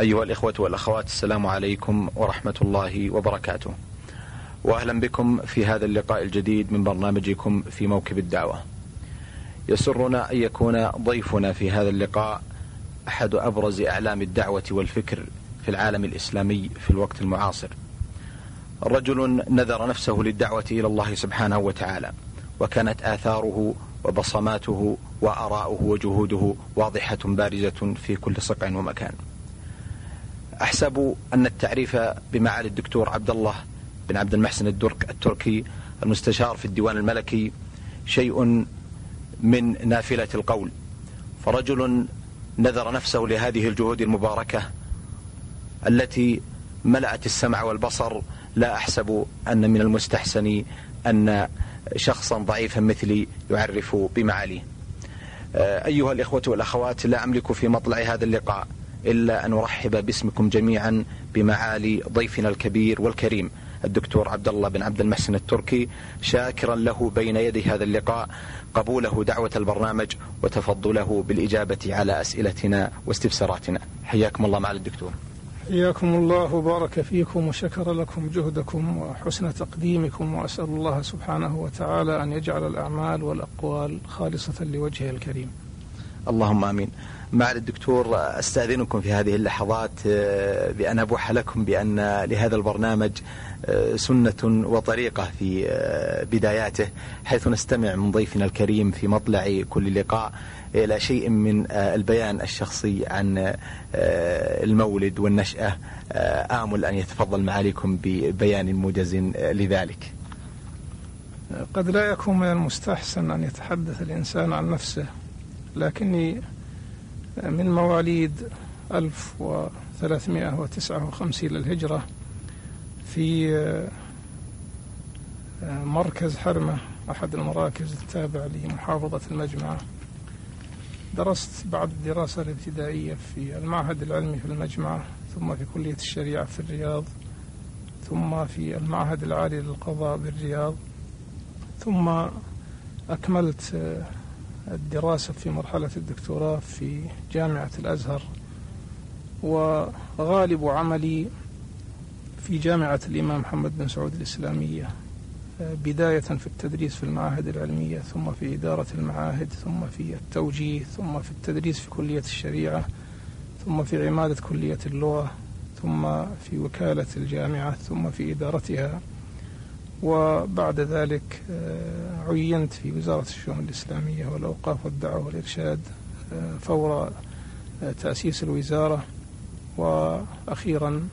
أيها الإخوة والأخوات السلام عليكم ورحمة الله وبركاته. وأهلا بكم في هذا اللقاء الجديد من برنامجكم في موكب الدعوة. يسرنا أن يكون ضيفنا في هذا اللقاء أحد أبرز أعلام الدعوة والفكر في العالم الإسلامي في الوقت المعاصر. رجل نذر نفسه للدعوة إلى الله سبحانه وتعالى وكانت آثاره وبصماته وآراؤه وجهوده واضحة بارزة في كل صقع ومكان. أحسب أن التعريف بمعالي الدكتور عبد الله بن عبد المحسن الدرك التركي المستشار في الديوان الملكي شيء من نافلة القول. فرجل نذر نفسه لهذه الجهود المباركة التي ملأت السمع والبصر. لا أحسب أن من المستحسن أن شخصا ضعيفا مثلي يعرف بمعاليه أيها الإخوة والأخوات لا أملك في مطلع هذا اللقاء إلا أن أرحب باسمكم جميعا بمعالي ضيفنا الكبير والكريم الدكتور عبد الله بن عبد المحسن التركي شاكرا له بين يدي هذا اللقاء قبوله دعوة البرنامج وتفضله بالإجابة على أسئلتنا واستفساراتنا. حياكم الله معالي الدكتور. حياكم الله وبارك فيكم وشكر لكم جهدكم وحسن تقديمكم وأسأل الله سبحانه وتعالى أن يجعل الأعمال والأقوال خالصة لوجهه الكريم. اللهم آمين. معالي الدكتور أستأذنكم في هذه اللحظات آه، بأن أبوح لكم بأن لهذا البرنامج آه، سنة وطريقة في آه، بداياته حيث نستمع من ضيفنا الكريم في مطلع كل لقاء إلى شيء من البيان الشخصي عن المولد والنشأة آمل أن يتفضل معاليكم ببيان موجز لذلك. قد لا يكون من المستحسن أن يتحدث الإنسان عن نفسه لكني من مواليد 1359 للهجرة في مركز حرمة أحد المراكز التابع لمحافظة المجمعة درست بعد الدراسة الابتدائية في المعهد العلمي في المجمعة ثم في كلية الشريعة في الرياض ثم في المعهد العالي للقضاء بالرياض ثم أكملت الدراسة في مرحلة الدكتوراه في جامعة الأزهر وغالب عملي في جامعة الإمام محمد بن سعود الإسلامية بداية في التدريس في المعاهد العلمية ثم في إدارة المعاهد ثم في التوجيه ثم في التدريس في كلية الشريعة ثم في عمادة كلية اللغة ثم في وكالة الجامعة ثم في إدارتها. وبعد ذلك آه، عينت في وزارة الشؤون الإسلامية والأوقاف والدعوة والإرشاد آه، فور آه، تأسيس الوزارة وأخيرا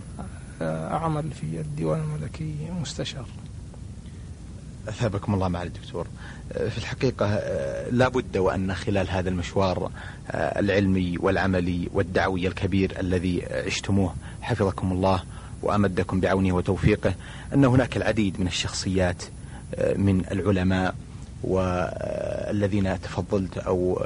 أعمل في الديوان الملكي مستشار. أثابكم الله معالي الدكتور. في الحقيقة لا بد وأن خلال هذا المشوار العلمي والعملي والدعوي الكبير الذي عشتموه حفظكم الله وأمدكم بعونه وتوفيقه أن هناك العديد من الشخصيات آه، من العلماء والذين تفضلت أو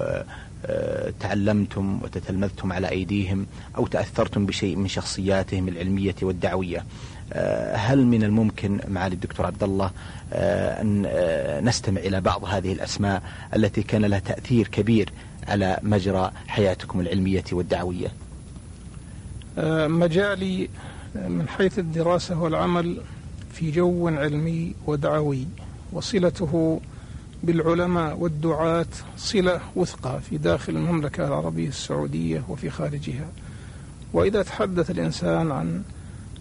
آه، تعلمتم وتتلمذتم على أيديهم أو تأثرتم بشيء من شخصياتهم العلمية والدعوية. آه، هل من الممكن معالي الدكتور عبد الله أن نستمع إلى بعض هذه الأسماء التي كان لها تأثير كبير على مجرى حياتكم العلمية والدعوية؟ مجالي من حيث الدراسة والعمل في جو علمي ودعوي وصلته بالعلماء والدعاة صلة وثقة في داخل المملكة العربية السعودية وفي خارجها. وإذا تحدث الإنسان عن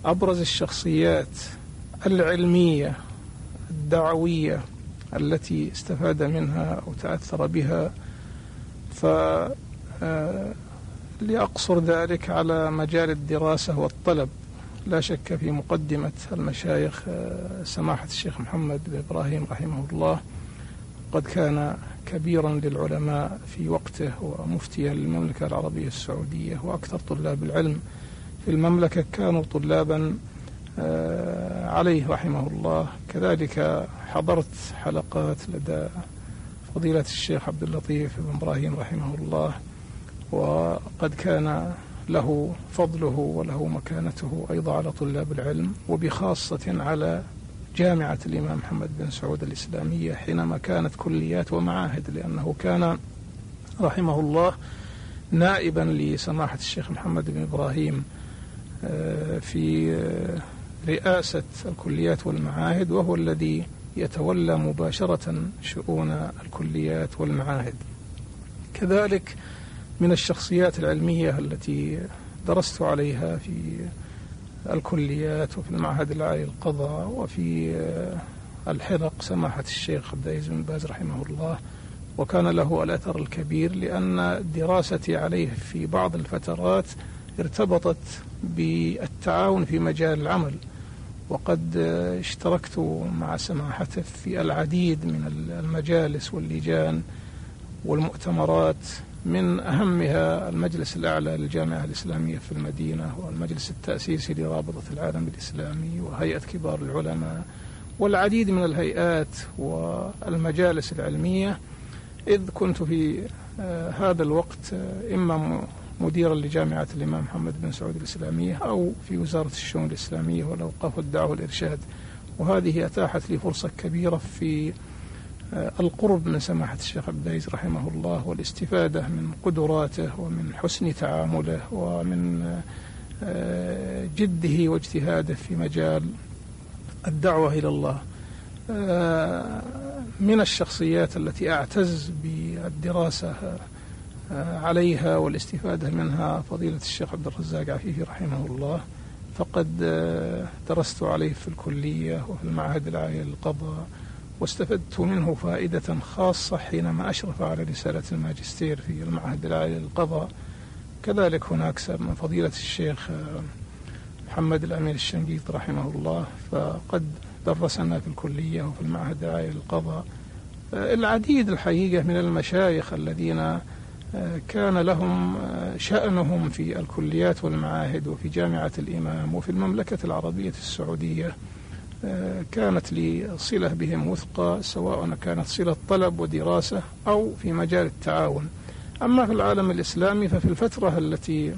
أبرز الشخصيات العلمية الدعوية التي استفاد منها أو تأثر بها ف آه، لأقصر ذلك على مجال الدراسة والطلب. لا شك في مقدمة المشايخ آه، سماحة الشيخ محمد بن إبراهيم رحمه الله. قد كان كبيرا للعلماء في وقته ومفتيا للمملكة العربية السعودية وأكثر طلاب العلم في المملكة كانوا طلابا آه، عليه رحمه الله. كذلك حضرت حلقات لدى فضيلة الشيخ عبد اللطيف بن إبراهيم رحمه الله. وقد كان له فضله وله مكانته أيضا على طلاب العلم وبخاصة على جامعة الإمام محمد بن سعود الإسلامية حينما كانت كليات ومعاهد لأنه كان رحمه الله نائبا لسماحة الشيخ محمد بن إبراهيم آه، في آه، رئاسة الكليات والمعاهد وهو الذي يتولى مباشرة شؤون الكليات والمعاهد. كذلك من الشخصيات العلمية التي درست عليها في الكليات وفي المعهد العالي للقضاء وفي الحلق سماحة الشيخ عبد العزيز بن باز رحمه الله. وكان له الأثر الكبير لأن دراستي عليه في بعض الفترات ارتبطت بالتعاون في مجال العمل. وقد اشتركت مع سماحته في العديد من المجالس واللجان والمؤتمرات من أهمها المجلس الأعلى للجامعة الإسلامية في المدينة والمجلس التأسيسي لرابطة العالم الإسلامي وهيئة كبار العلماء والعديد من الهيئات والمجالس العلمية. إذ كنت في آه، هذا الوقت آه، إما مديرا لجامعة الإمام محمد بن سعود الإسلامية أو في وزارة الشؤون الإسلامية والأوقاف والدعوة والإرشاد وهذه أتاحت لي فرصة كبيرة في القرب من سماحة الشيخ عبد العزيز رحمه الله والاستفادة من قدراته ومن حسن تعامله ومن آه، جده واجتهاده في مجال الدعوة إلى الله. آه، من الشخصيات التي أعتز بالدراسة عليها والاستفادة منها فضيلة الشيخ عبد الرزاق عفيفي رحمه الله. فقد درست عليه في الكلية وفي المعهد العالي للقضاء. واستفدت منه فائدة خاصة حينما أشرف على رسالة الماجستير في المعهد العالي للقضاء. كذلك هناك من فضيلة الشيخ محمد الأمين الشنقيط رحمه الله فقد درسنا في الكلية وفي المعهد العالي للقضاء العديد الحقيقة من المشايخ الذين كان لهم شأنهم في الكليات والمعاهد وفي جامعة الإمام وفي المملكة العربية السعودية. كانت لي صلة بهم وثقة سواء كانت صلة طلب ودراسة أو في مجال التعاون. أما في العالم الإسلامي ففي الفترة التي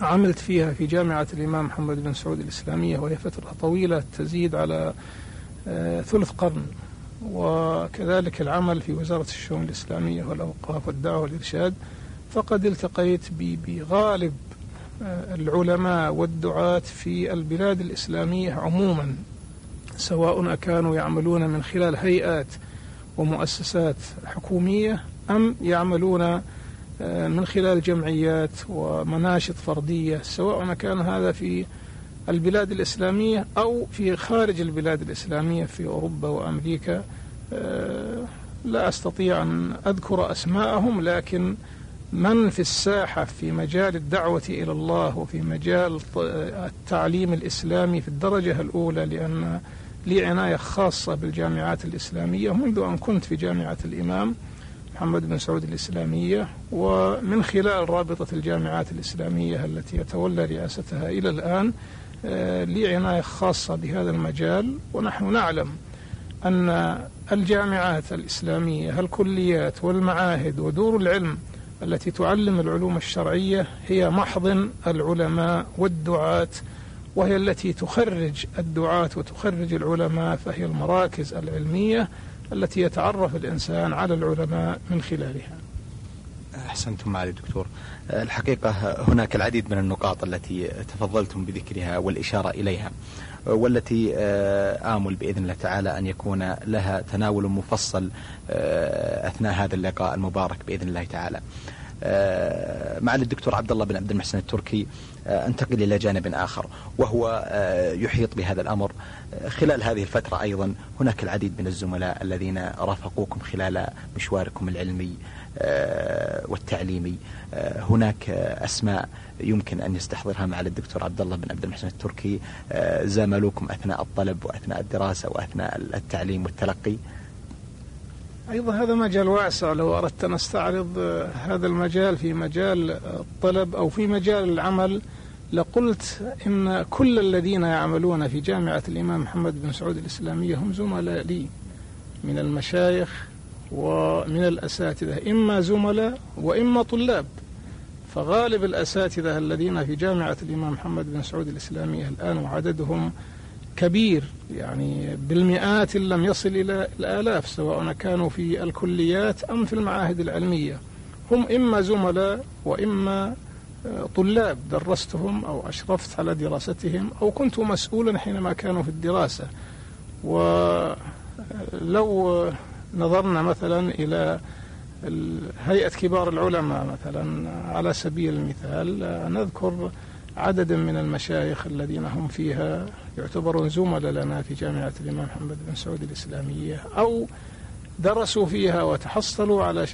عملت فيها في جامعة الإمام محمد بن سعود الإسلامية وهي فترة طويلة تزيد على آه، ثلث قرن. وكذلك العمل في وزارة الشؤون الإسلامية والأوقاف والدعوة والإرشاد فقد التقيت بغالب آه، العلماء والدعاة في البلاد الإسلامية عموما. سواء كانوا يعملون من خلال هيئات ومؤسسات حكومية أم يعملون آه، من خلال جمعيات ومناشط فردية سواء كان هذا في البلاد الإسلامية أو في خارج البلاد الإسلامية في أوروبا وأمريكا آه، لا أستطيع أن أذكر أسماءهم لكن من في الساحة في مجال الدعوة إلى الله وفي مجال التعليم الإسلامي في الدرجة الأولى لأن لي عناية خاصة بالجامعات الإسلامية منذ أن كنت في جامعة الإمام محمد بن سعود الإسلامية ومن خلال رابطة الجامعات الإسلامية التي يتولى رئاستها إلى الآن آه، لي عناية خاصة بهذا المجال. ونحن نعلم أن الجامعات الإسلامية الكليات والمعاهد ودور العلم التي تعلم العلوم الشرعية هي محضن العلماء والدعاة وهي التي تخرج الدعاة وتخرج العلماء فهي المراكز العلمية التي يتعرف الإنسان على العلماء من خلالها. أحسنتم معالي الدكتور الحقيقة هناك العديد من النقاط التي تفضلتم بذكرها والإشارة إليها والتي آمل بإذن الله تعالى أن يكون لها تناول مفصل أثناء هذا اللقاء المبارك بإذن الله تعالى. معالي الدكتور عبد الله بن عبد المحسن التركي آه، أنتقل إلى جانب آخر وهو آه، يحيط بهذا الأمر. خلال هذه الفترة أيضا هناك العديد من الزملاء الذين رافقوكم خلال مشواركم العلمي والتعليمي. هناك أسماء يمكن أن يستحضرها معالي الدكتور عبد الله بن عبد المحسن التركي. زاملوكم أثناء الطلب وأثناء الدراسة وأثناء التعليم والتلقي. أيضا هذا مجال واسع لو أردت أن أستعرض هذا المجال في مجال الطلب أو في مجال العمل لقلت إن كل الذين يعملون في جامعة الإمام محمد بن سعود الإسلامية هم زملاء لي من المشايخ ومن الأساتذة إما زملاء وإما طلاب. فغالب الأساتذة الذين في جامعة الإمام محمد بن سعود الإسلامية الآن وعددهم كبير يعني بالمئات إن لم يصل إلى الآلاف سواء كانوا في الكليات أم في المعاهد العلمية. هم إما زملاء وإما آه، طلاب درستهم أو أشرفت على دراستهم أو كنت مسؤولا حينما كانوا في الدراسة. ولو نظرنا مثلا إلى هيئة كبار العلماء مثلا على سبيل المثال نذكر عددا من المشايخ الذين هم فيها يعتبرون زملاء لنا في جامعة الإمام محمد بن سعود الإسلامية أو درسوا فيها وتحصلوا على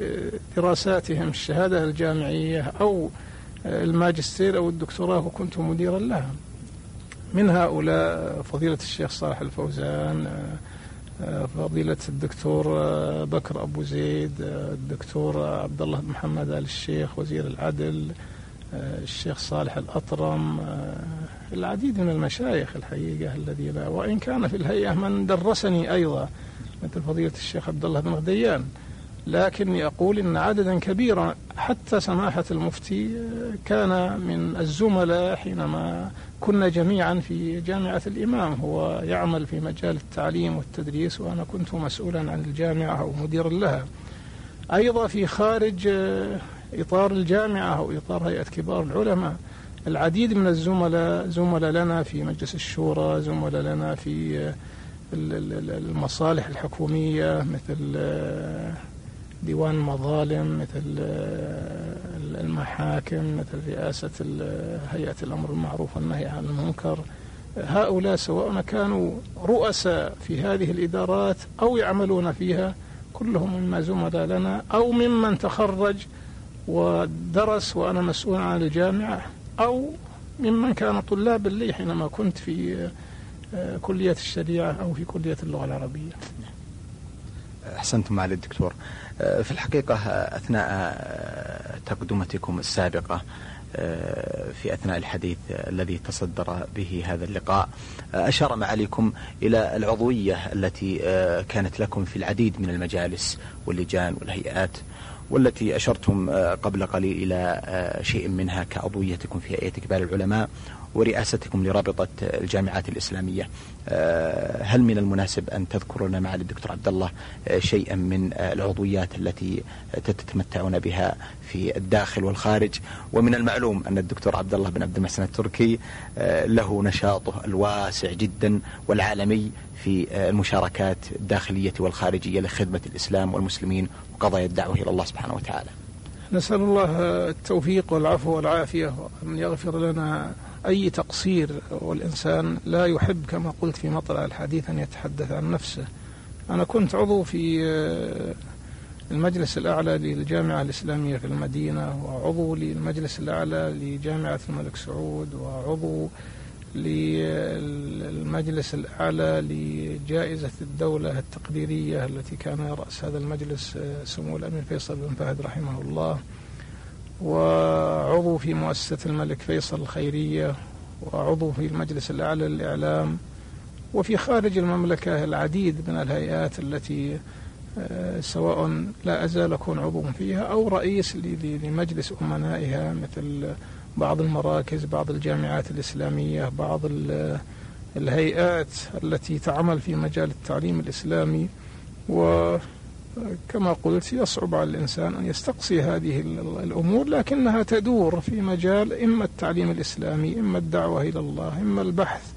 دراساتهم الشهادة الجامعية أو الماجستير أو الدكتوراه وكنت مديرا لها. من هؤلاء فضيلة الشيخ صالح الفوزان فضيلة الدكتور بكر أبو زيد الدكتور عبد الله بن محمد آل الشيخ وزير العدل الشيخ صالح الأطرم العديد من المشايخ الحقيقة الذي لا وإن كان في الهيئة من درسني أيضا مثل فضيلة الشيخ عبد الله بن غديان لكني أقول إن عددا كبيرا حتى سماحة المفتي كان من الزملاء حينما كنا جميعا في جامعة الإمام. هو يعمل في مجال التعليم والتدريس وأنا كنت مسؤولا عن الجامعة أو مديرا لها. أيضا في خارج إطار الجامعة أو إطار هيئة كبار العلماء. العديد من الزملاء زملاء لنا في مجلس الشورى زملاء لنا في المصالح الحكومية مثل ديوان المظالم مثل المحاكم مثل رئاسة هيئة الأمر المعروف والنهي عن المنكر. هؤلاء سواء كانوا رؤساء في هذه الإدارات أو يعملون فيها كلهم مما زملاء لنا أو ممن تخرج ودرس وأنا مسؤول عن الجامعة أو ممن كان طلابا لي حينما كنت في آه، كلية الشريعة أو في كلية اللغة العربية. أحسنتم معالي الدكتور. آه، في الحقيقة أثناء تقدمتكم السابقة آه، في أثناء الحديث الذي تصدر به هذا اللقاء أشار معاليكم إلى العضوية التي كانت لكم في العديد من المجالس واللجان والهيئات. والتي أشرتم آه، قبل قليل إلى آه، شيء منها كعضويتكم في هيئة كبار العلماء. ورئاستكم لرابطة الجامعات الإسلامية. آه، هل من المناسب أن تذكروا لنا معالي الدكتور عبد الله شيئا من العضويات التي تتمتعون بها في الداخل والخارج؟ ومن المعلوم أن الدكتور عبد الله بن عبد المحسن التركي له نشاطه الواسع جدا والعالمي في المشاركات الداخلية والخارجية لخدمة الإسلام والمسلمين وقضايا الدعوة إلى الله سبحانه وتعالى. نسأل الله التوفيق والعفو والعافية وأن يغفر لنا أي تقصير والإنسان لا يحب كما قلت في مطلع الحديث أن يتحدث عن نفسه. أنا كنت عضو في المجلس الأعلى للجامعة الإسلامية في المدينة وعضو للمجلس الأعلى لجامعة الملك سعود وعضو للمجلس الأعلى لجائزة الدولة التقديرية التي كان رأس هذا المجلس آه، سمو الأمير فيصل بن فهد رحمه الله. وعضو في مؤسسة الملك فيصل الخيرية وعضو في المجلس الأعلى للإعلام وفي خارج المملكة العديد من الهيئات التي آه، سواء لا أزال أكون عضو فيها أو رئيس لمجلس أمنائها مثل بعض المراكز بعض الجامعات الإسلامية بعض الهيئات التي تعمل في مجال التعليم الإسلامي وكما قلت يصعب على الإنسان أن يستقصي هذه الأمور لكنها تدور في مجال إما التعليم الإسلامي إما الدعوة إلى الله إما البحث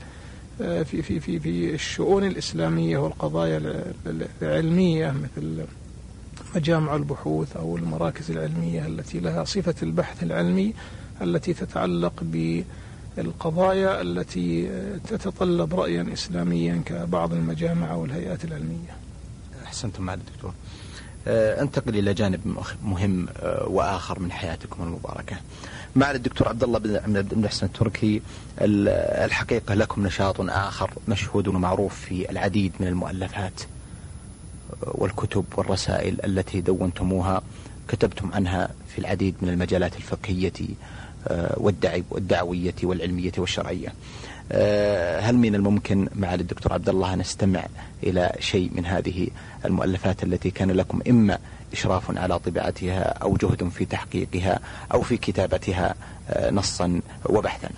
آه، في في في في الشؤون الإسلامية والقضايا العلمية مثل مجامع البحوث أو المراكز العلمية التي لها صفة البحث العلمي التي تتعلق بالقضايا التي تتطلب رأيا إسلاميا كبعض المجامع والهيئات العلمية. أحسنتم معالي الدكتور آه، أنتقل إلى جانب مهم آه، وآخر من حياتكم المباركة. معالي الدكتور عبد الله بن عبد المحسن التركي الحقيقة لكم نشاط آخر مشهود ومعروف في العديد من المؤلفات آه، والكتب والرسائل التي دونتموها كتبتم عنها في العديد من المجالات الفقهية والدعوية والعلمية والشرعية هل من الممكن مع الدكتور عبد الله نستمع إلى شيء من هذه المؤلفات التي كان لكم إما إشراف على طباعتها أو جهد في تحقيقها أو في كتابتها نصا وبحثا؟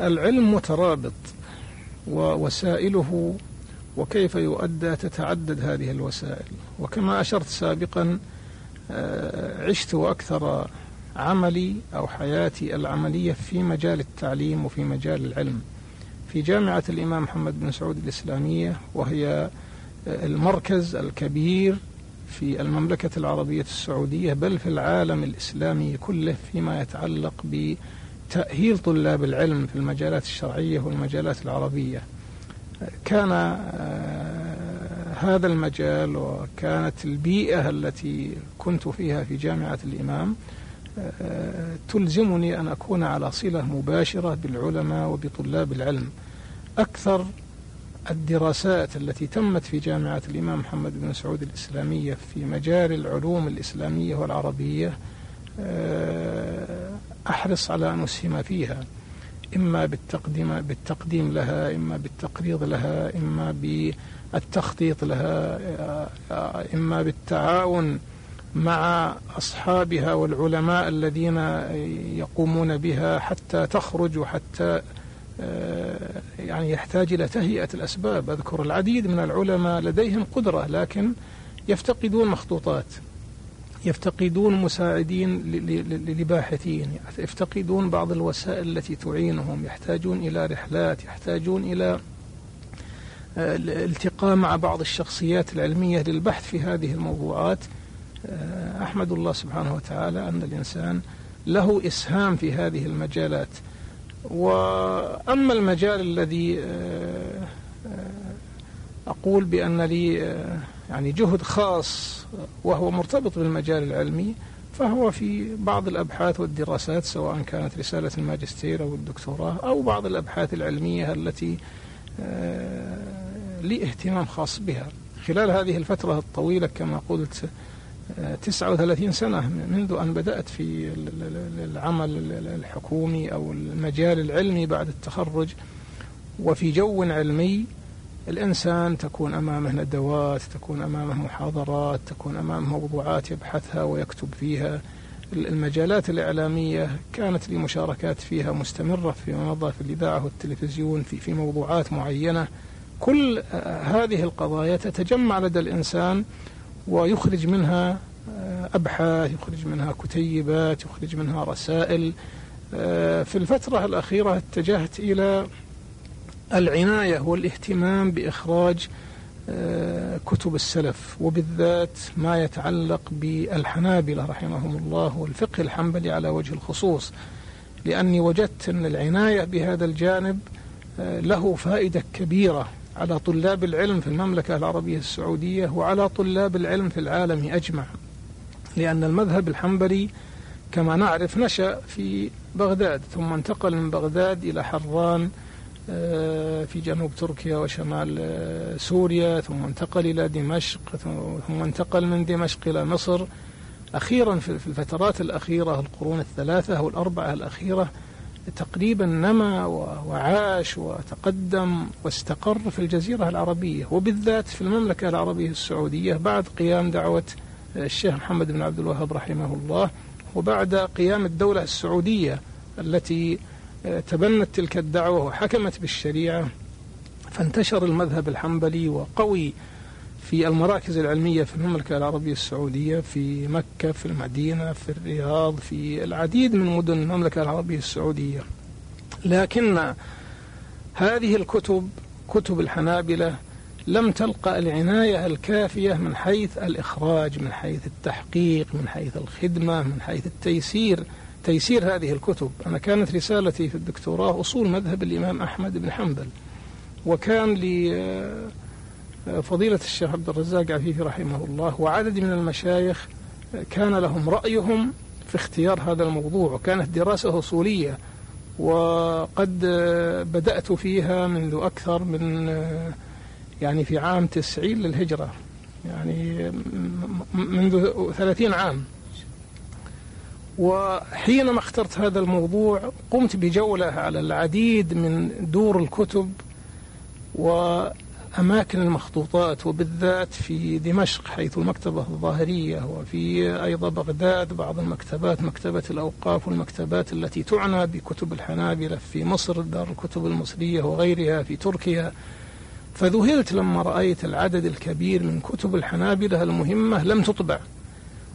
العلم مترابط ووسائله وكيف يؤدى تتعدد هذه الوسائل. وكما أشرت سابقا آه، عشت أكثر عملي أو حياتي العملية في مجال التعليم وفي مجال العلم. في جامعة الإمام محمد بن سعود الإسلامية وهي آه، المركز الكبير في المملكة العربية السعودية بل في العالم الإسلامي كله فيما يتعلق بتأهيل طلاب العلم في المجالات الشرعية والمجالات العربية. كان آه، هذا المجال وكانت البيئة التي كنت فيها في جامعة الإمام تلزمني أن أكون على صلة مباشرة بالعلماء وبطلاب العلم. أكثر الدراسات التي تمت في جامعة الإمام محمد بن سعود الإسلامية في مجال العلوم الإسلامية والعربية آه، أحرص على أن أسهم فيها. إما بالتقديم بالتقديم لها إما بالتقريض لها إما بالتخطيط لها إما بالتعاون مع أصحابها والعلماء الذين يقومون بها حتى تخرج وحتى يعني يحتاج إلى تهيئة الأسباب. أذكر العديد من العلماء لديهم قدرة لكن يفتقدون مخطوطات يفتقدون مساعدين لباحثين يفتقدون بعض الوسائل التي تعينهم يحتاجون إلى رحلات يحتاجون إلى آه، الالتقاء مع بعض الشخصيات العلمية للبحث في هذه الموضوعات. آه، أحمد الله سبحانه وتعالى أن الإنسان له إسهام في هذه المجالات. وأما المجال الذي آه، أقول بأن لي يعني جهد خاص وهو مرتبط بالمجال العلمي فهو في بعض الأبحاث والدراسات سواء كانت رسالة الماجستير أو الدكتوراه أو بعض الأبحاث العلمية التي آه، لي اهتمام خاص بها. خلال هذه الفترة الطويلة كما قلت 39 آه، سنة منذ أن بدأت في العمل الحكومي أو المجال العلمي بعد التخرج. وفي جو علمي الإنسان تكون أمامه ندوات تكون أمامه محاضرات تكون أمامه موضوعات يبحثها ويكتب فيها. المجالات الإعلامية كانت لي مشاركات فيها مستمرة فيما مضى في الإذاعة والتلفزيون في, في موضوعات معينة. كل هذه القضايا تتجمع لدى الإنسان ويخرج منها أبحاث يخرج منها كتيبات يخرج منها رسائل. في الفترة الأخيرة اتجهت إلى العناية والاهتمام بإخراج آه، كتب السلف وبالذات ما يتعلق بالحنابلة رحمهم الله والفقه الحنبلي على وجه الخصوص. لأني وجدت أن العناية بهذا الجانب آه، له فائدة كبيرة. على طلاب العلم في المملكة العربية السعودية وعلى طلاب العلم في العالم أجمع. لأن المذهب الحنبلي كما نعرف نشأ في بغداد ثم انتقل من بغداد إلى حران آه، في جنوب تركيا وشمال آه، سوريا ثم انتقل إلى دمشق ثم انتقل من دمشق إلى مصر. أخيرا في الفترات الأخيرة القرون الثلاثة أو الأربعة الأخيرة تقريبا نما وعاش وتقدم واستقر في الجزيرة العربية وبالذات في المملكة العربية السعودية بعد قيام دعوة الشيخ محمد بن عبد الوهاب رحمه الله وبعد قيام الدولة السعودية التي تبنت تلك الدعوة وحكمت بالشريعة فانتشر المذهب الحنبلي وقوي في المراكز العلمية في المملكة العربية السعودية في مكة في المدينة في الرياض في العديد من مدن المملكة العربية السعودية. لكن هذه الكتب كتب الحنابلة لم تلقى العناية الكافية من حيث الإخراج من حيث التحقيق من حيث الخدمة من حيث التيسير تيسير هذه الكتب. أنا كانت رسالتي في الدكتوراه أصول مذهب الإمام أحمد بن حنبل وكان لي فضيلة الشيخ عبد الرزاق عفيفي رحمه الله وعدد من المشايخ كان لهم رأيهم في اختيار هذا الموضوع وكانت دراسة أصولية وقد بدأت فيها منذ أكثر من يعني في عام تسعين للهجرة يعني منذ ثلاثين عام. وحينما اخترت هذا الموضوع قمت بجولة على العديد من دور الكتب وأماكن المخطوطات وبالذات في دمشق حيث المكتبة الظاهرية وفي أيضا بغداد بعض المكتبات مكتبة الأوقاف والمكتبات التي تعنى بكتب الحنابلة في مصر دار الكتب المصرية وغيرها في تركيا. فذهلت لما رأيت العدد الكبير من كتب الحنابلة المهمة لم تطبع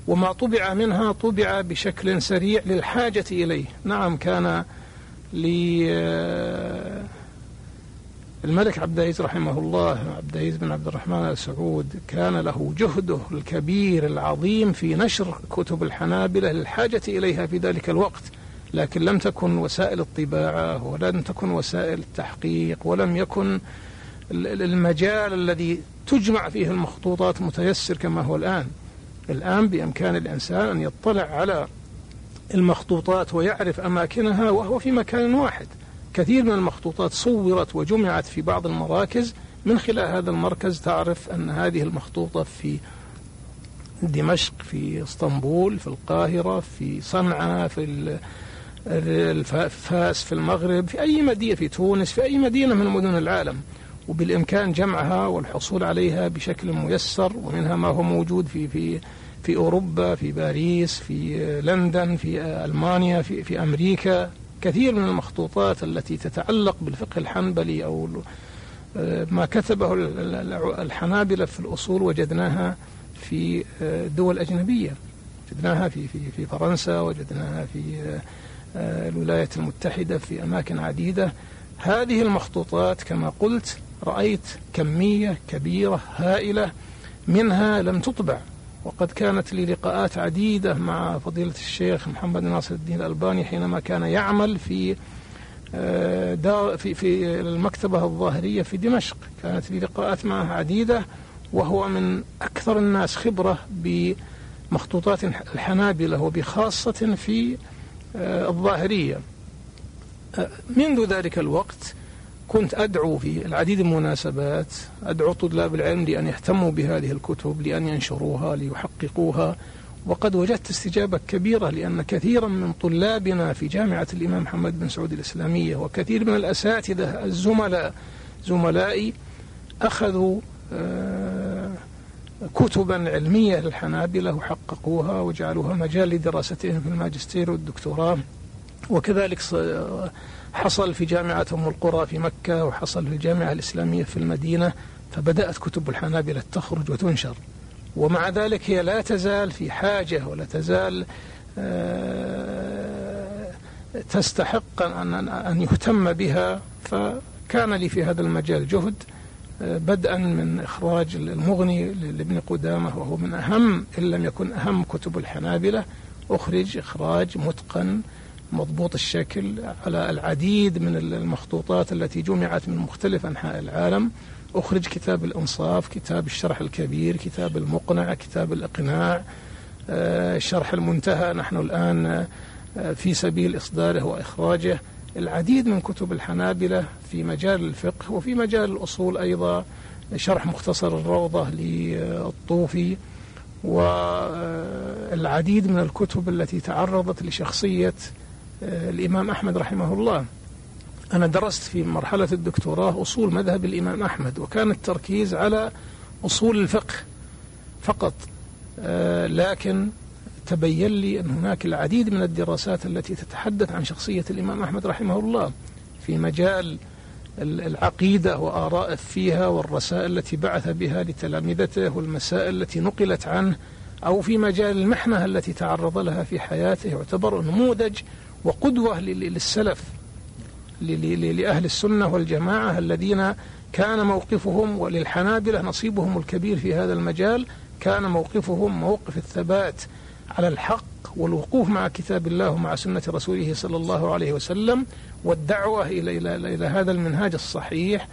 وما طبع منها طبع بشكل سريع للحاجة إليه. نعم كان الملك عبد العزيز رحمه الله عبد العزيز بن عبد الرحمن ال سعود كان له جهده الكبير العظيم في نشر كتب الحنابلة للحاجة إليها في ذلك الوقت لكن لم تكن وسائل الطباعة ولم تكن وسائل التحقيق ولم يكن المجال الذي تجمع فيه المخطوطات متيسر كما هو الآن. الآن بإمكان الإنسان أن يطلع على المخطوطات ويعرف أماكنها وهو في مكان واحد. كثير من المخطوطات صورت وجمعت في بعض المراكز. من خلال هذا المركز تعرف أن هذه المخطوطة في دمشق في إسطنبول في القاهرة في صنعاء في فاس في المغرب في أي مدينة في تونس في أي مدينة من مدن العالم. وبالإمكان جمعها والحصول عليها بشكل ميسر ومنها ما هو موجود في في في أوروبا في باريس في لندن في ألمانيا في في أمريكا. كثير من المخطوطات التي تتعلق بالفقه الحنبلي أو ما كتبه الحنابلة في الأصول وجدناها في دول أجنبية. وجدناها في في في فرنسا وجدناها في الولايات المتحدة في أماكن عديدة. هذه المخطوطات كما قلت رأيت كمية كبيرة هائلة منها لم تطبع. وقد كانت لي لقاءات عديدة مع فضيلة الشيخ محمد ناصر الدين الألباني حينما كان يعمل في آه، في في المكتبة الظاهرية في دمشق. كانت لي لقاءات معه عديدة وهو من أكثر الناس خبرة بمخطوطات الحنابلة وبخاصة في آه، الظاهرية. آه، منذ ذلك الوقت كنت أدعو في العديد من المناسبات أدعو طلاب العلم لأن يهتموا بهذه الكتب لأن ينشروها ليحققوها وقد وجدت استجابة كبيرة لأن كثيرا من طلابنا في جامعة الإمام محمد بن سعود الإسلامية وكثير من الأساتذة الزملاء زملائي أخذوا آه، كتبا علمية للحنابلة وحققوها وجعلوها مجال لدراستهم في الماجستير والدكتوراه وكذلك حصل في جامعة أم القرى في مكة وحصل في الجامعة الإسلامية في المدينة فبدأت كتب الحنابلة تخرج وتنشر. ومع ذلك هي لا تزال في حاجة ولا تزال آه، تستحق أن أن يهتم بها. فكان لي في هذا المجال جهد آه، بدءا من إخراج المغني لابن قدامة وهو من أهم إن لم يكن أهم كتب الحنابلة أخرج إخراج متقن مضبوط الشكل على العديد من المخطوطات التي جمعت من مختلف أنحاء العالم. أخرج كتاب الإنصاف كتاب الشرح الكبير كتاب المقنع كتاب الإقناع آه، المنتهى. نحن الآن آه، في سبيل إصداره وإخراجه. العديد من كتب الحنابلة في مجال الفقه وفي مجال الأصول أيضا. شرح مختصر الروضة للطوفي. والعديد من الكتب التي تعرضت لشخصية الإمام أحمد رحمه الله. أنا درست في مرحلة الدكتوراه أصول مذهب الإمام أحمد وكان التركيز على أصول الفقه فقط. آه، لكن تبين لي أن هناك العديد من الدراسات التي تتحدث عن شخصية الإمام أحمد رحمه الله في مجال العقيدة وآراءه فيها والرسائل التي بعث بها لتلامذته والمسائل التي نقلت عنه أو في مجال المحنة التي تعرض لها في حياته يعتبر نموذج وقدوة للسلف لأهل السنة والجماعة الذين كان موقفهم وللحنابلة نصيبهم الكبير في هذا المجال كان موقفهم موقف الثبات على الحق والوقوف مع كتاب الله ومع سنة رسوله صلى الله عليه وسلم والدعوة إلى, إلى, إلى هذا المنهاج الصحيح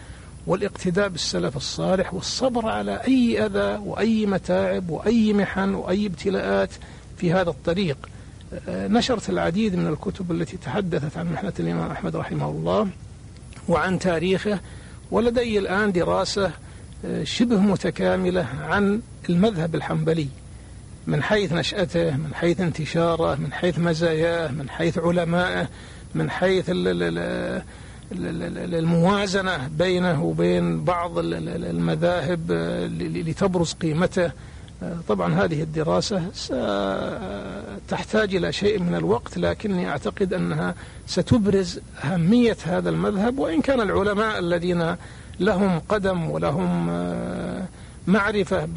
والاقتداء بالسلف الصالح والصبر على أي أذى وأي متاعب وأي محن وأي ابتلاءات في هذا الطريق. نشرت العديد من الكتب التي تحدثت عن محنة الإمام أحمد رحمه الله وعن تاريخه ولدي الآن دراسة آه، شبه متكاملة عن المذهب الحنبلي من حيث نشأته من حيث انتشاره من حيث مزاياه من حيث علمائه من حيث الموازنة بينه وبين بعض المذاهب لتبرز قيمته. طبعا هذه الدراسة تحتاج إلى شيء من الوقت لكني أعتقد أنها ستبرز أهمية هذا المذهب وإن كان العلماء الذين لهم قدم ولهم معرفة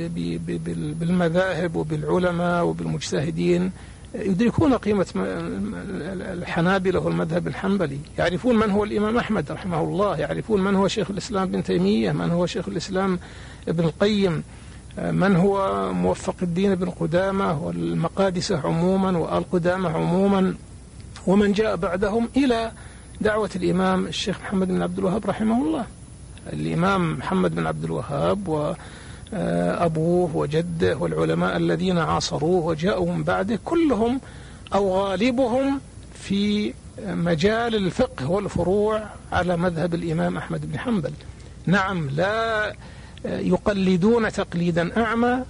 بالمذاهب وبالعلماء وبالمجتهدين يدركون قيمة الحنابلة والمذهب الحنبلي. يعرفون من هو الإمام أحمد رحمه الله يعرفون من هو شيخ الإسلام ابن تيمية من هو شيخ الإسلام ابن القيم. من هو موفق الدين بن قدامة والمقادسة عموما وآل قدامة عموما ومن جاء بعدهم إلى دعوة الإمام الشيخ محمد بن عبد الوهاب رحمه الله. الإمام محمد بن عبد الوهاب و أبوه وجده والعلماء الذين عاصروه وجاءوا من بعده كلهم أو غالبهم في مجال الفقه والفروع على مذهب الإمام أحمد بن حنبل. نعم لا يقلدون تقليدا أعمى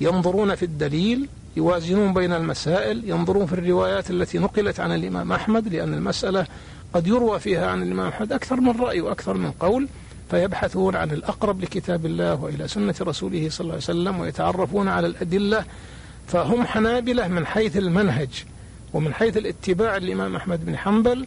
ينظرون في الدليل يوازنون بين المسائل ينظرون في الروايات التي نقلت عن الإمام أحمد لأن المسألة قد يروى فيها عن الإمام أحمد أكثر من رأي وأكثر من قول فيبحثون عن الأقرب لكتاب الله وإلى سنة رسوله صلى الله عليه وسلم ويتعرفون على الأدلة فهم حنابلة من حيث المنهج ومن حيث الاتباع الإمام أحمد بن حنبل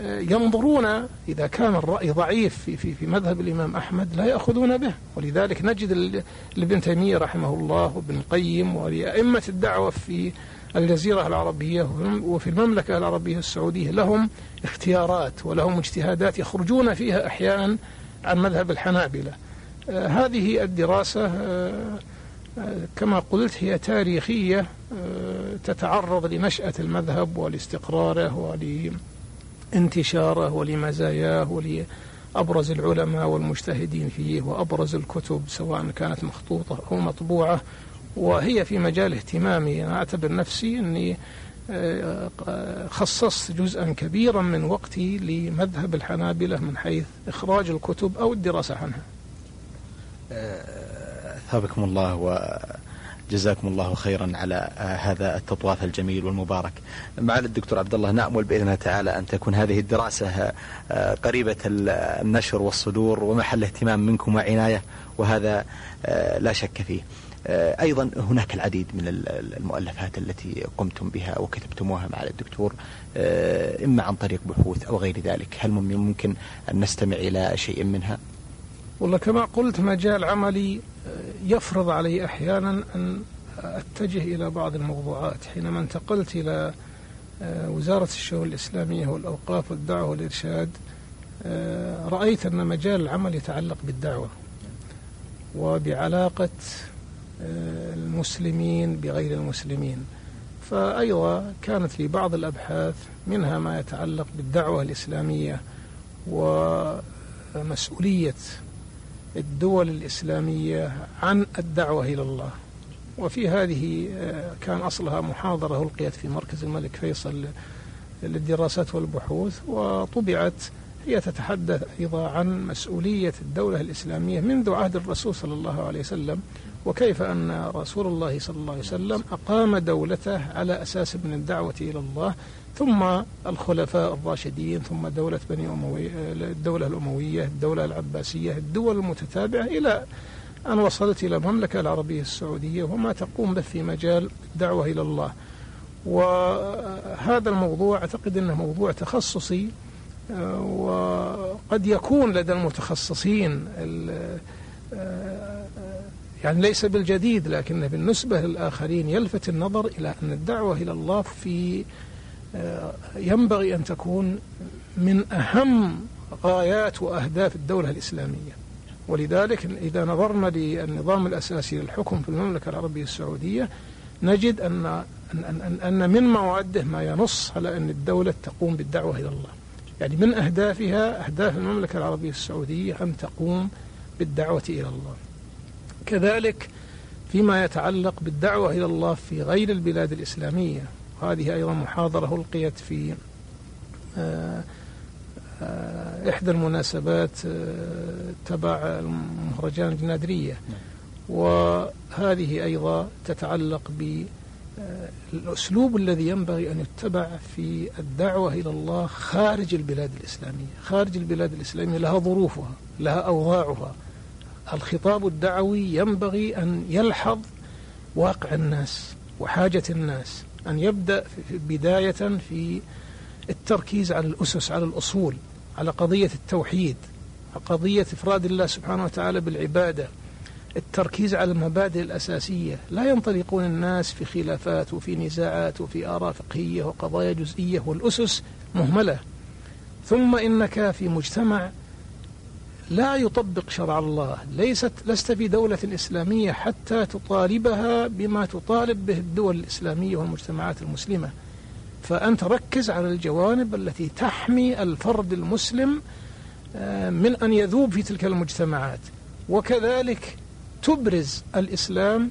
وينظرون إذا كان الرأي ضعيف في, في, في مذهب الإمام أحمد لا يأخذون به. ولذلك نجد لابن تيمية رحمه الله وابن القيم ولأئمة الدعوة في الجزيرة العربية وفي المملكة العربية السعودية لهم اختيارات ولهم اجتهادات يخرجون فيها أحيانا عن مذهب الحنابلة. آه هذه الدراسة آه آه كما قلت هي تاريخية تتعرض لنشأة المذهب ولاستقراره ولانتشاره ولمزاياه ولأبرز العلماء والمجتهدين فيه وأبرز الكتب سواء كانت مخطوطة أو مطبوعة. وهي في مجال اهتمامي. أنا أعتبر نفسي أني آه، خصصت جزءا كبيرا من وقتي لمذهب الحنابلة من حيث إخراج الكتب أو الدراسة عنها. أثابكم الله وجزاكم الله خيرا على هذا التطواف الجميل والمبارك. معالي الدكتور عبد الله نأمل بإذن الله تعالى أن تكون هذه الدراسة آه، قريبة النشر والصدور ومحل اهتمام منكم وعناية وهذا آه، لا شك فيه. آه، أيضا هناك العديد من المؤلفات التي قمتم بها وكتبتموها مع الدكتور آه، إما عن طريق بحوث أو غير ذلك هل ممكن أن نستمع إلى شيء منها والله كما قلت مجال عملي آه، يفرض علي أحيانا أن أتجه إلى بعض الموضوعات. حينما انتقلت إلى وزارة الشؤون الإسلامية والأوقاف والدعوة والإرشاد رأيت أن مجال العمل يتعلق بالدعوة وبعلاقة المسلمين بغير المسلمين. فأيضا كانت لي بعض الأبحاث منها ما يتعلق بالدعوة الإسلامية ومسؤولية الدول الإسلامية عن الدعوة إلى الله. وفي هذه آه، كان أصلها محاضرة ألقيت في مركز الملك فيصل للدراسات والبحوث وطبعت هي تتحدث أيضا عن مسؤولية الدولة الإسلامية منذ عهد الرسول صلى الله عليه وسلم وكيف أن رسول الله صلى الله عليه وسلم أقام دولته على أساس من الدعوة إلى الله. ثم الخلفاء الراشدين ثم دولة بني أموية الدولة الأموية الدولة العباسية الدول المتتابعة إلى أن وصلت إلى المملكة العربية السعودية وما تقوم به في مجال الدعوة إلى الله. وهذا الموضوع أعتقد أنه موضوع تخصصي وقد يكون لدى المتخصصين يعني ليس بالجديد لكنه بالنسبة للآخرين يلفت النظر إلى أن الدعوة إلى الله في آه، ينبغي أن تكون من أهم غايات وأهداف الدولة الإسلامية. ولذلك إذا نظرنا للنظام الأساسي للحكم في المملكة العربية السعودية نجد أن أن أن من مواده ما ينص على أن الدولة تقوم بالدعوة إلى الله. يعني من أهدافها أهداف المملكة العربية السعودية أن تقوم بالدعوة إلى الله. كذلك فيما يتعلق بالدعوة إلى الله في غير البلاد الإسلامية وهذه أيضا محاضرة ألقيت في آه، آه، إحدى المناسبات آه، تبع المهرجان الجنادرية. وهذه أيضا تتعلق بالأسلوب الذي ينبغي أن يتبع في الدعوة إلى الله خارج البلاد الإسلامية. خارج البلاد الإسلامية لها ظروفها لها أوضاعها. الخطاب الدعوي ينبغي أن يلحظ واقع الناس وحاجة الناس. أن يبدأ بداية في التركيز على الأسس على الأصول على قضية التوحيد قضية إفراد الله سبحانه وتعالى بالعبادة التركيز على المبادئ الأساسية. لا ينطلقون الناس في خلافات وفي نزاعات وفي آراء فقهية وقضايا جزئية والأسس مهملة. ثم إنك في مجتمع لا يطبق شرع الله. ليست لست في دولة إسلامية حتى تطالبها بما تطالب به الدول الإسلامية والمجتمعات المسلمة. فأنت ركز على الجوانب التي تحمي الفرد المسلم آه، من أن يذوب في تلك المجتمعات. وكذلك تبرز الإسلام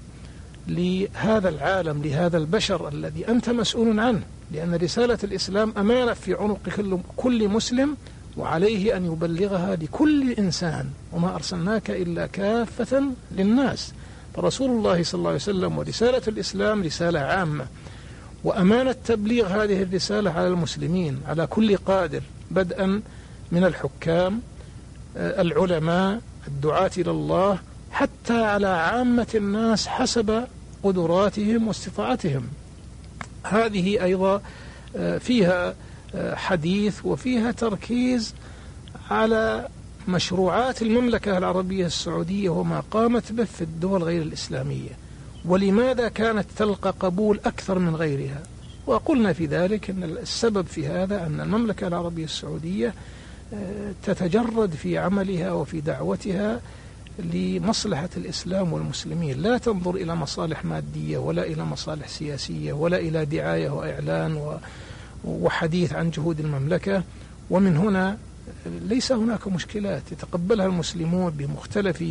لهذا العالم لهذا البشر الذي أنت مسؤول عنه. لأن رسالة الإسلام أمانة في عنق كل مسلم وعليه أن يبلغها لكل إنسان وما أرسلناك إلا كافة للناس. فرسول الله صلى الله عليه وسلم ورسالة الإسلام رسالة عامة. وأمانة تبليغ هذه الرسالة على المسلمين على كل قادر بدءا من الحكام آه، العلماء الدعاة إلى الله حتى على عامة الناس حسب قدراتهم واستطاعتهم. هذه أيضا آه، فيها حديث وفيها تركيز على مشروعات المملكة العربية السعودية وما قامت به في الدول غير الإسلامية. ولماذا كانت تلقى قبول أكثر من غيرها؟ وقلنا في ذلك أن السبب في هذا أن المملكة العربية السعودية آه، تتجرد في عملها وفي دعوتها لمصلحة الإسلام والمسلمين. لا تنظر إلى مصالح مادية ولا إلى مصالح سياسية ولا إلى دعاية وإعلان وحديث عن جهود المملكة ومن هنا ليس هناك مشكلات يتقبلها المسلمون بمختلف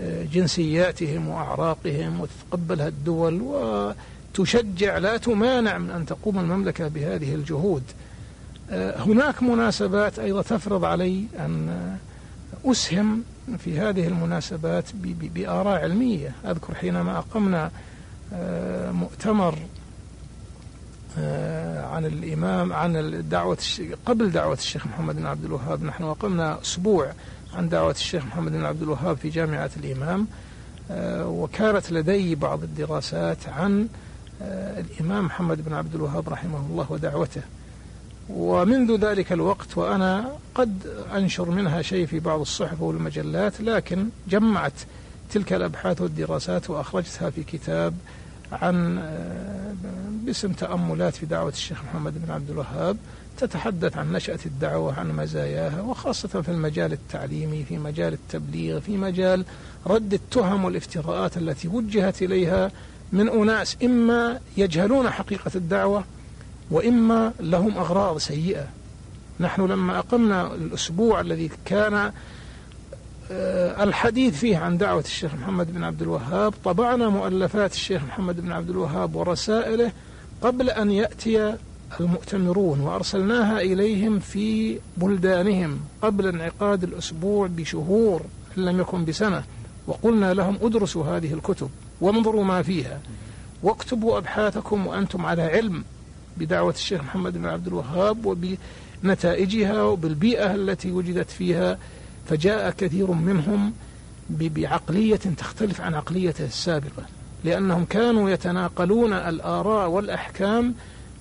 آه، جنسياتهم وأعراقهم وتتقبلها الدول وتشجع لا تمانع من أن تقوم المملكة بهذه الجهود. آه، هناك مناسبات أيضا تفرض علي أن أسهم في هذه المناسبات بآراء علمية. أذكر حينما أقمنا آه، مؤتمر عن الإمام عن دعوة قبل دعوة الشيخ محمد بن عبد الوهاب. نحن أقمنا أسبوع عن دعوة الشيخ محمد بن عبد الوهاب في جامعة الإمام. آه، وكانت لدي بعض الدراسات عن آه، الإمام محمد بن عبد الوهاب رحمه الله ودعوته. ومنذ ذلك الوقت وأنا قد أنشر منها شيء في بعض الصحف والمجلات لكن جمعت تلك الأبحاث والدراسات وأخرجتها في كتاب عن آه، باسم تأملات في دعوة الشيخ محمد بن عبد الوهاب تتحدث عن نشأة الدعوة عن مزاياها وخاصة في المجال التعليمي في مجال التبليغ في مجال رد التهم والافتراءات التي وجهت إليها من أناس إما يجهلون حقيقة الدعوة وإما لهم أغراض سيئة. نحن لما أقمنا الأسبوع الذي كان الحديث فيه عن دعوة الشيخ محمد بن عبد الوهاب. طبعنا مؤلفات الشيخ محمد بن عبد الوهاب ورسائله قبل أن يأتي المؤتمرون وأرسلناها إليهم في بلدانهم قبل انعقاد الأسبوع بشهور إن لم يكن بسنة. وقلنا لهم ادرسوا هذه الكتب وانظروا ما فيها. واكتبوا أبحاثكم وأنتم على علم بدعوة الشيخ محمد بن عبد الوهاب وبنتائجها وبالبيئة التي وجدت فيها. فجاء كثير منهم بعقلية تختلف عن عقليته السابقة لأنهم كانوا يتناقلون الآراء والأحكام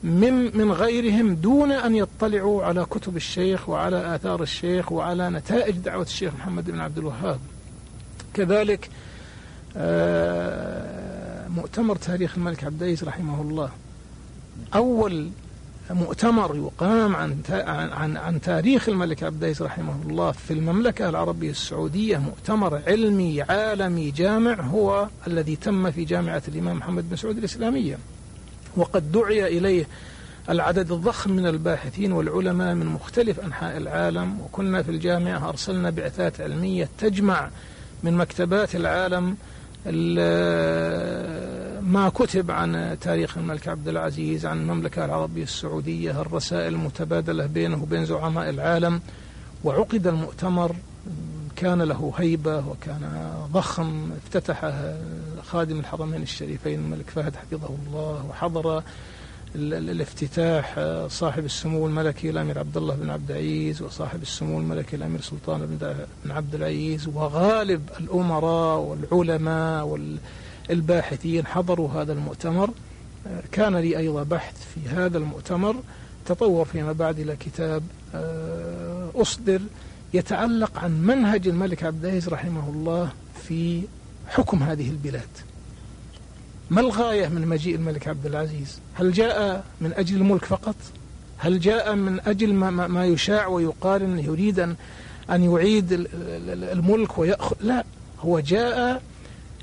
من من غيرهم دون أن يطلعوا على كتب الشيخ وعلى آثار الشيخ وعلى نتائج دعوة الشيخ محمد بن عبد الوهاب. كذلك آه، مؤتمر تاريخ الملك عبد العزيز رحمه الله أول مؤتمر يقام عن عن عن تاريخ الملك عبد العزيز رحمه الله في المملكة العربية السعودية. مؤتمر علمي عالمي جامع هو الذي تم في جامعة الإمام محمد بن سعود الإسلامية. وقد دعي إليه العدد الضخم من الباحثين والعلماء من مختلف أنحاء العالم. وكنا في الجامعة أرسلنا بعثات علمية تجمع من مكتبات العالم ما كتب عن تاريخ الملك عبد العزيز عن المملكة العربية السعودية الرسائل المتبادلة بينه وبين زعماء العالم. وعقد المؤتمر كان له هيبة وكان ضخم افتتح خادم الحرمين الشريفين الملك فهد حفظه الله وحضر الافتتاح صاحب السمو الملكي الأمير عبد الله بن عبد العزيز وصاحب السمو الملكي الأمير سلطان بن عبد العزيز وغالب الأمراء والعلماء والباحثين حضروا هذا المؤتمر. كان لي أيضا بحث في هذا المؤتمر. تطور فيما بعد إلى كتاب آه، أصدر يتعلق عن منهج الملك عبد العزيز رحمه الله في حكم هذه البلاد. ما الغاية من مجيء الملك عبد العزيز؟ هل جاء من أجل الملك فقط؟ هل جاء من أجل ما, ما يشاع ويقال أنه يريد أن, أن يعيد الملك ويأخذ؟ لا هو جاء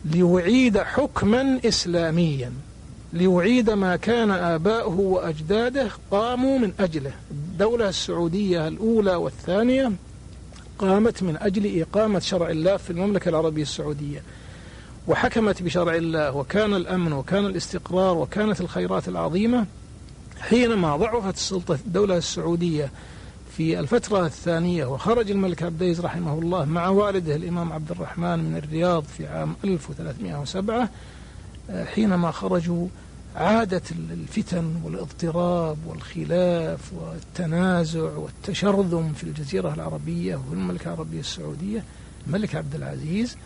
ليعيد حكما إسلاميا ليعيد ما كان آباؤه وأجداده قاموا من أجله. الدولة السعودية الأولى والثانية قامت من أجل إقامة شرع الله في المملكة العربية السعودية وحكمت بشرع الله وكان الأمن وكان الاستقرار وكانت الخيرات العظيمة. حينما ضعفت السلطة الدولة السعودية في الفترة الثانية وخرج الملك عبد العزيز رحمه الله مع والده الإمام عبد الرحمن من الرياض في عام 1307 حينما خرجوا عادت الفتن والاضطراب والخلاف والتنازع والتشرذم في الجزيرة العربية وفي المملكة العربية السعودية. الملك عبد العزيز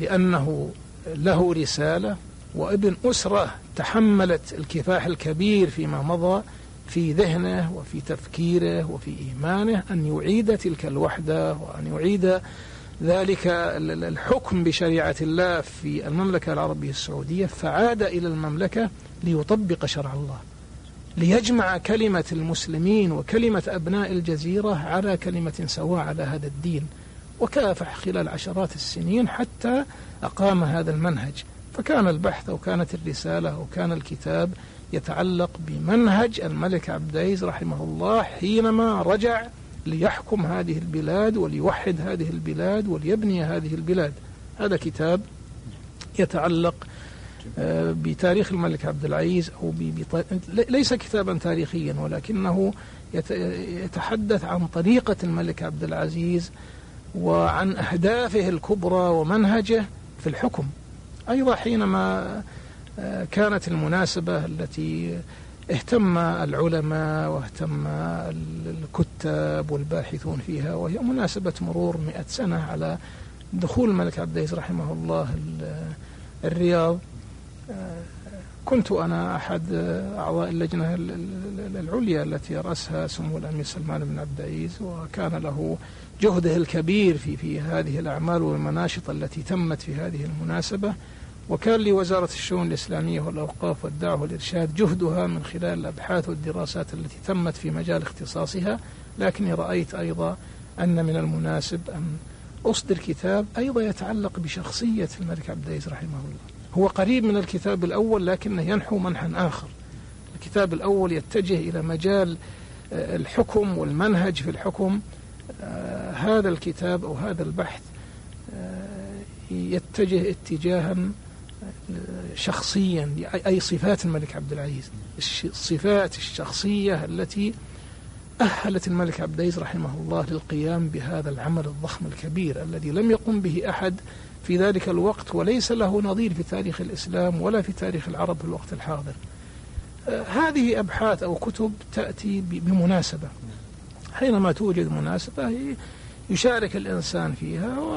لأنه له رسالة وابن أسرة تحملت الكفاح الكبير فيما مضى في ذهنه وفي تفكيره وفي إيمانه أن يعيد تلك الوحدة وأن يعيد ذلك الحكم بشريعة الله في المملكة العربية السعودية فعاد إلى المملكة ليطبق شرع الله ليجمع كلمة المسلمين وكلمة أبناء الجزيرة على كلمة سواء على هذا الدين وكافح خلال عشرات السنين حتى أقام هذا المنهج. فكان البحث أو كانت الرسالة أو كان الكتاب يتعلق بمنهج الملك عبد العزيز رحمه الله حينما رجع ليحكم هذه البلاد وليوحد هذه البلاد وليبني هذه البلاد. هذا كتاب يتعلق آه، بتاريخ الملك عبد العزيز أو ليس كتابا تاريخيا ولكنه يتحدث عن طريقة الملك عبد العزيز وعن أهدافه الكبرى ومنهجه في الحكم. أيضا حينما كانت المناسبة التي اهتم العلماء واهتم الكتاب والباحثون فيها وهي مناسبة مرور مئة سنة على دخول الملك عبد العزيز رحمه الله الرياض. آه، كنت أنا أحد أعضاء اللجنة العليا التي رأسها سمو الأمير سلمان بن عبد العزيز وكان له جهده الكبير في في هذه الأعمال والمناشط التي تمت في هذه المناسبة. وكان لوزارة الشؤون الإسلامية والأوقاف والدعوة والإرشاد جهدها من خلال الأبحاث والدراسات التي تمت في مجال اختصاصها لكني رأيت أيضا أن من المناسب أن أصدر كتاب أيضا يتعلق بشخصية الملك عبد العزيز رحمه الله. هو قريب من الكتاب الأول لكنه ينحو منحا آخر. الكتاب الأول يتجه إلى مجال آه، الحكم والمنهج في الحكم. آه، هذا الكتاب أو هذا البحث آه، يتجه اتجاها شخصيا أي صفات الملك عبد العزيز. الصفات الشخصية التي أهلت الملك عبد العزيز رحمه الله للقيام بهذا العمل الضخم الكبير الذي لم يقم به أحد في ذلك الوقت وليس له نظير في تاريخ الإسلام ولا في تاريخ العرب في الوقت الحاضر. آه، هذه أبحاث أو كتب تأتي بمناسبة. حينما توجد مناسبة يشارك الإنسان فيها و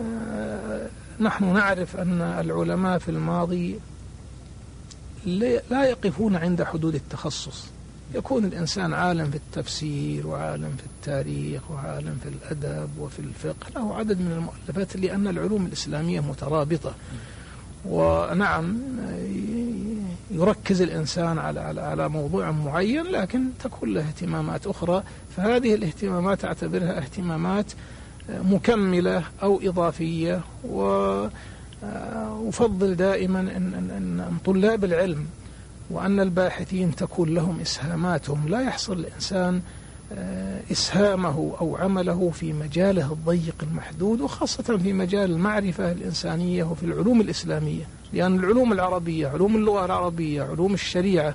آه، نحن نعرف أن العلماء في الماضي لا يقفون عند حدود التخصص. يكون الإنسان عالم في التفسير وعالم في التاريخ وعالم في الأدب وفي الفقه له عدد من المؤلفات لأن العلوم الإسلامية مترابطة. ونعم يركز الإنسان على على على موضوع معين لكن تكون له اهتمامات أخرى. فهذه الاهتمامات أعتبرها اهتمامات مكملة أو إضافية وأفضل دائما أن, أن, أن طلاب العلم وأن الباحثين تكون لهم إسهاماتهم. لا يحصل الإنسان آه، إسهامه أو عمله في مجاله الضيق المحدود وخاصة في مجال المعرفة الإنسانية وفي العلوم الإسلامية. لأن العلوم العربية علوم اللغة العربية علوم الشريعة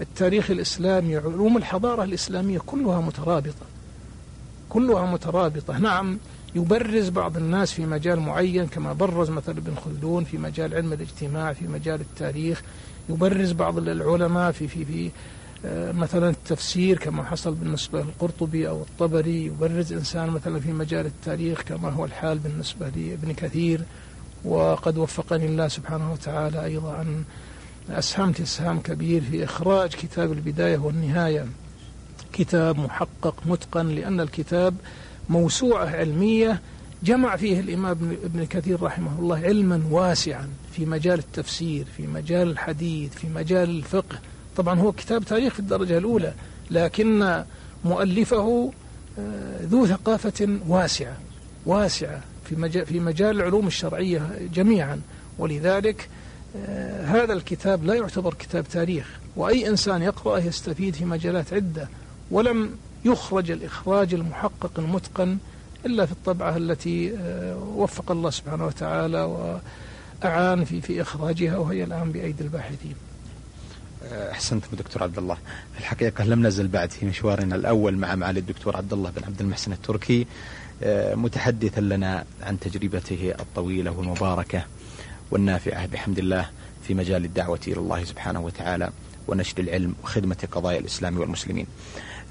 التاريخ الإسلامي علوم الحضارة الإسلامية كلها مترابطة. كلها مترابطة. نعم يبرز بعض الناس في مجال معين كما برز مثلا ابن خلدون في مجال علم الاجتماع في مجال التاريخ. يبرز بعض العلماء في في في آه، مثلا التفسير كما حصل بالنسبة للقرطبي أو الطبري. يبرز إنسان مثلا في مجال التاريخ كما هو الحال بالنسبة لابن كثير. وقد وفقني الله سبحانه وتعالى أيضا. أن أسهمت إسهام كبير في إخراج كتاب البداية والنهاية. كتاب محقق متقن لأن الكتاب موسوعة علمية جمع فيه الإمام ابن كثير رحمه الله علما واسعا في مجال التفسير في مجال الحديث في مجال الفقه. طبعا هو كتاب تاريخ في الدرجة الأولى لكن مؤلفه آه، ذو ثقافة واسعة واسعة في مجال, في مجال العلوم الشرعية جميعا. ولذلك آه، هذا الكتاب لا يعتبر كتاب تاريخ وأي إنسان يقرأه يستفيد في مجالات عدة. ولم يخرج الإخراج المحقق المتقن إلا في الطبعة التي آه، وفق الله سبحانه وتعالى وأعان في في إخراجها وهي الآن بأيدي الباحثين. أحسنتم دكتور عبد الله في الحقيقة لم نزل بعد في مشوارنا الأول مع معالي الدكتور عبد الله بن عبد المحسن التركي آه، متحدثا لنا عن تجربته الطويلة والمباركة والنافعة بحمد الله في مجال الدعوة إلى الله سبحانه وتعالى ونشر العلم وخدمة قضايا الإسلام والمسلمين.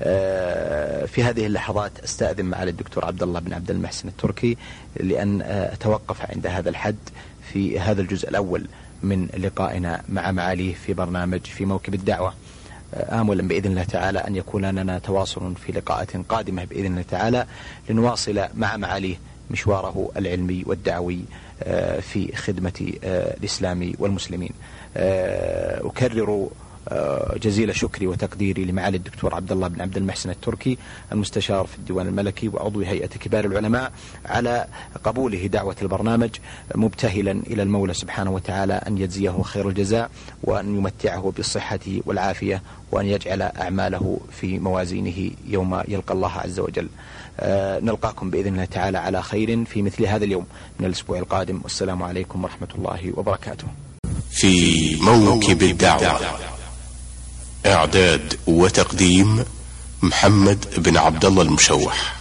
آه، في هذه اللحظات أستأذن معالي الدكتور عبد الله بن عبد المحسن التركي لأن آه، أتوقف عند هذا الحد في هذا الجزء الأول من لقائنا مع معاليه في برنامج في موكب الدعوة. آه، آملا بإذن الله تعالى أن يكون لنا تواصل في لقاءات قادمة بإذن الله تعالى لنواصل مع معاليه مشواره العلمي والدعوي في خدمة الإسلام والمسلمين. أكرر جزيل شكري وتقديري لمعالي الدكتور عبد الله بن عبد المحسن التركي المستشار في الديوان الملكي وعضو هيئة كبار العلماء على قبوله دعوة البرنامج مبتهلا إلى المولى سبحانه وتعالى أن يجزيه خير الجزاء وأن يمتعه بالصحة والعافية وأن يجعل أعماله في موازينه يوم يلقى الله عز وجل. آه، نلقاكم بإذن الله تعالى على خير في مثل هذا اليوم من الأسبوع القادم. والسلام عليكم ورحمة الله وبركاته. في موكب الدعوة. إعداد وتقديم محمد بن عبد الله المشوح.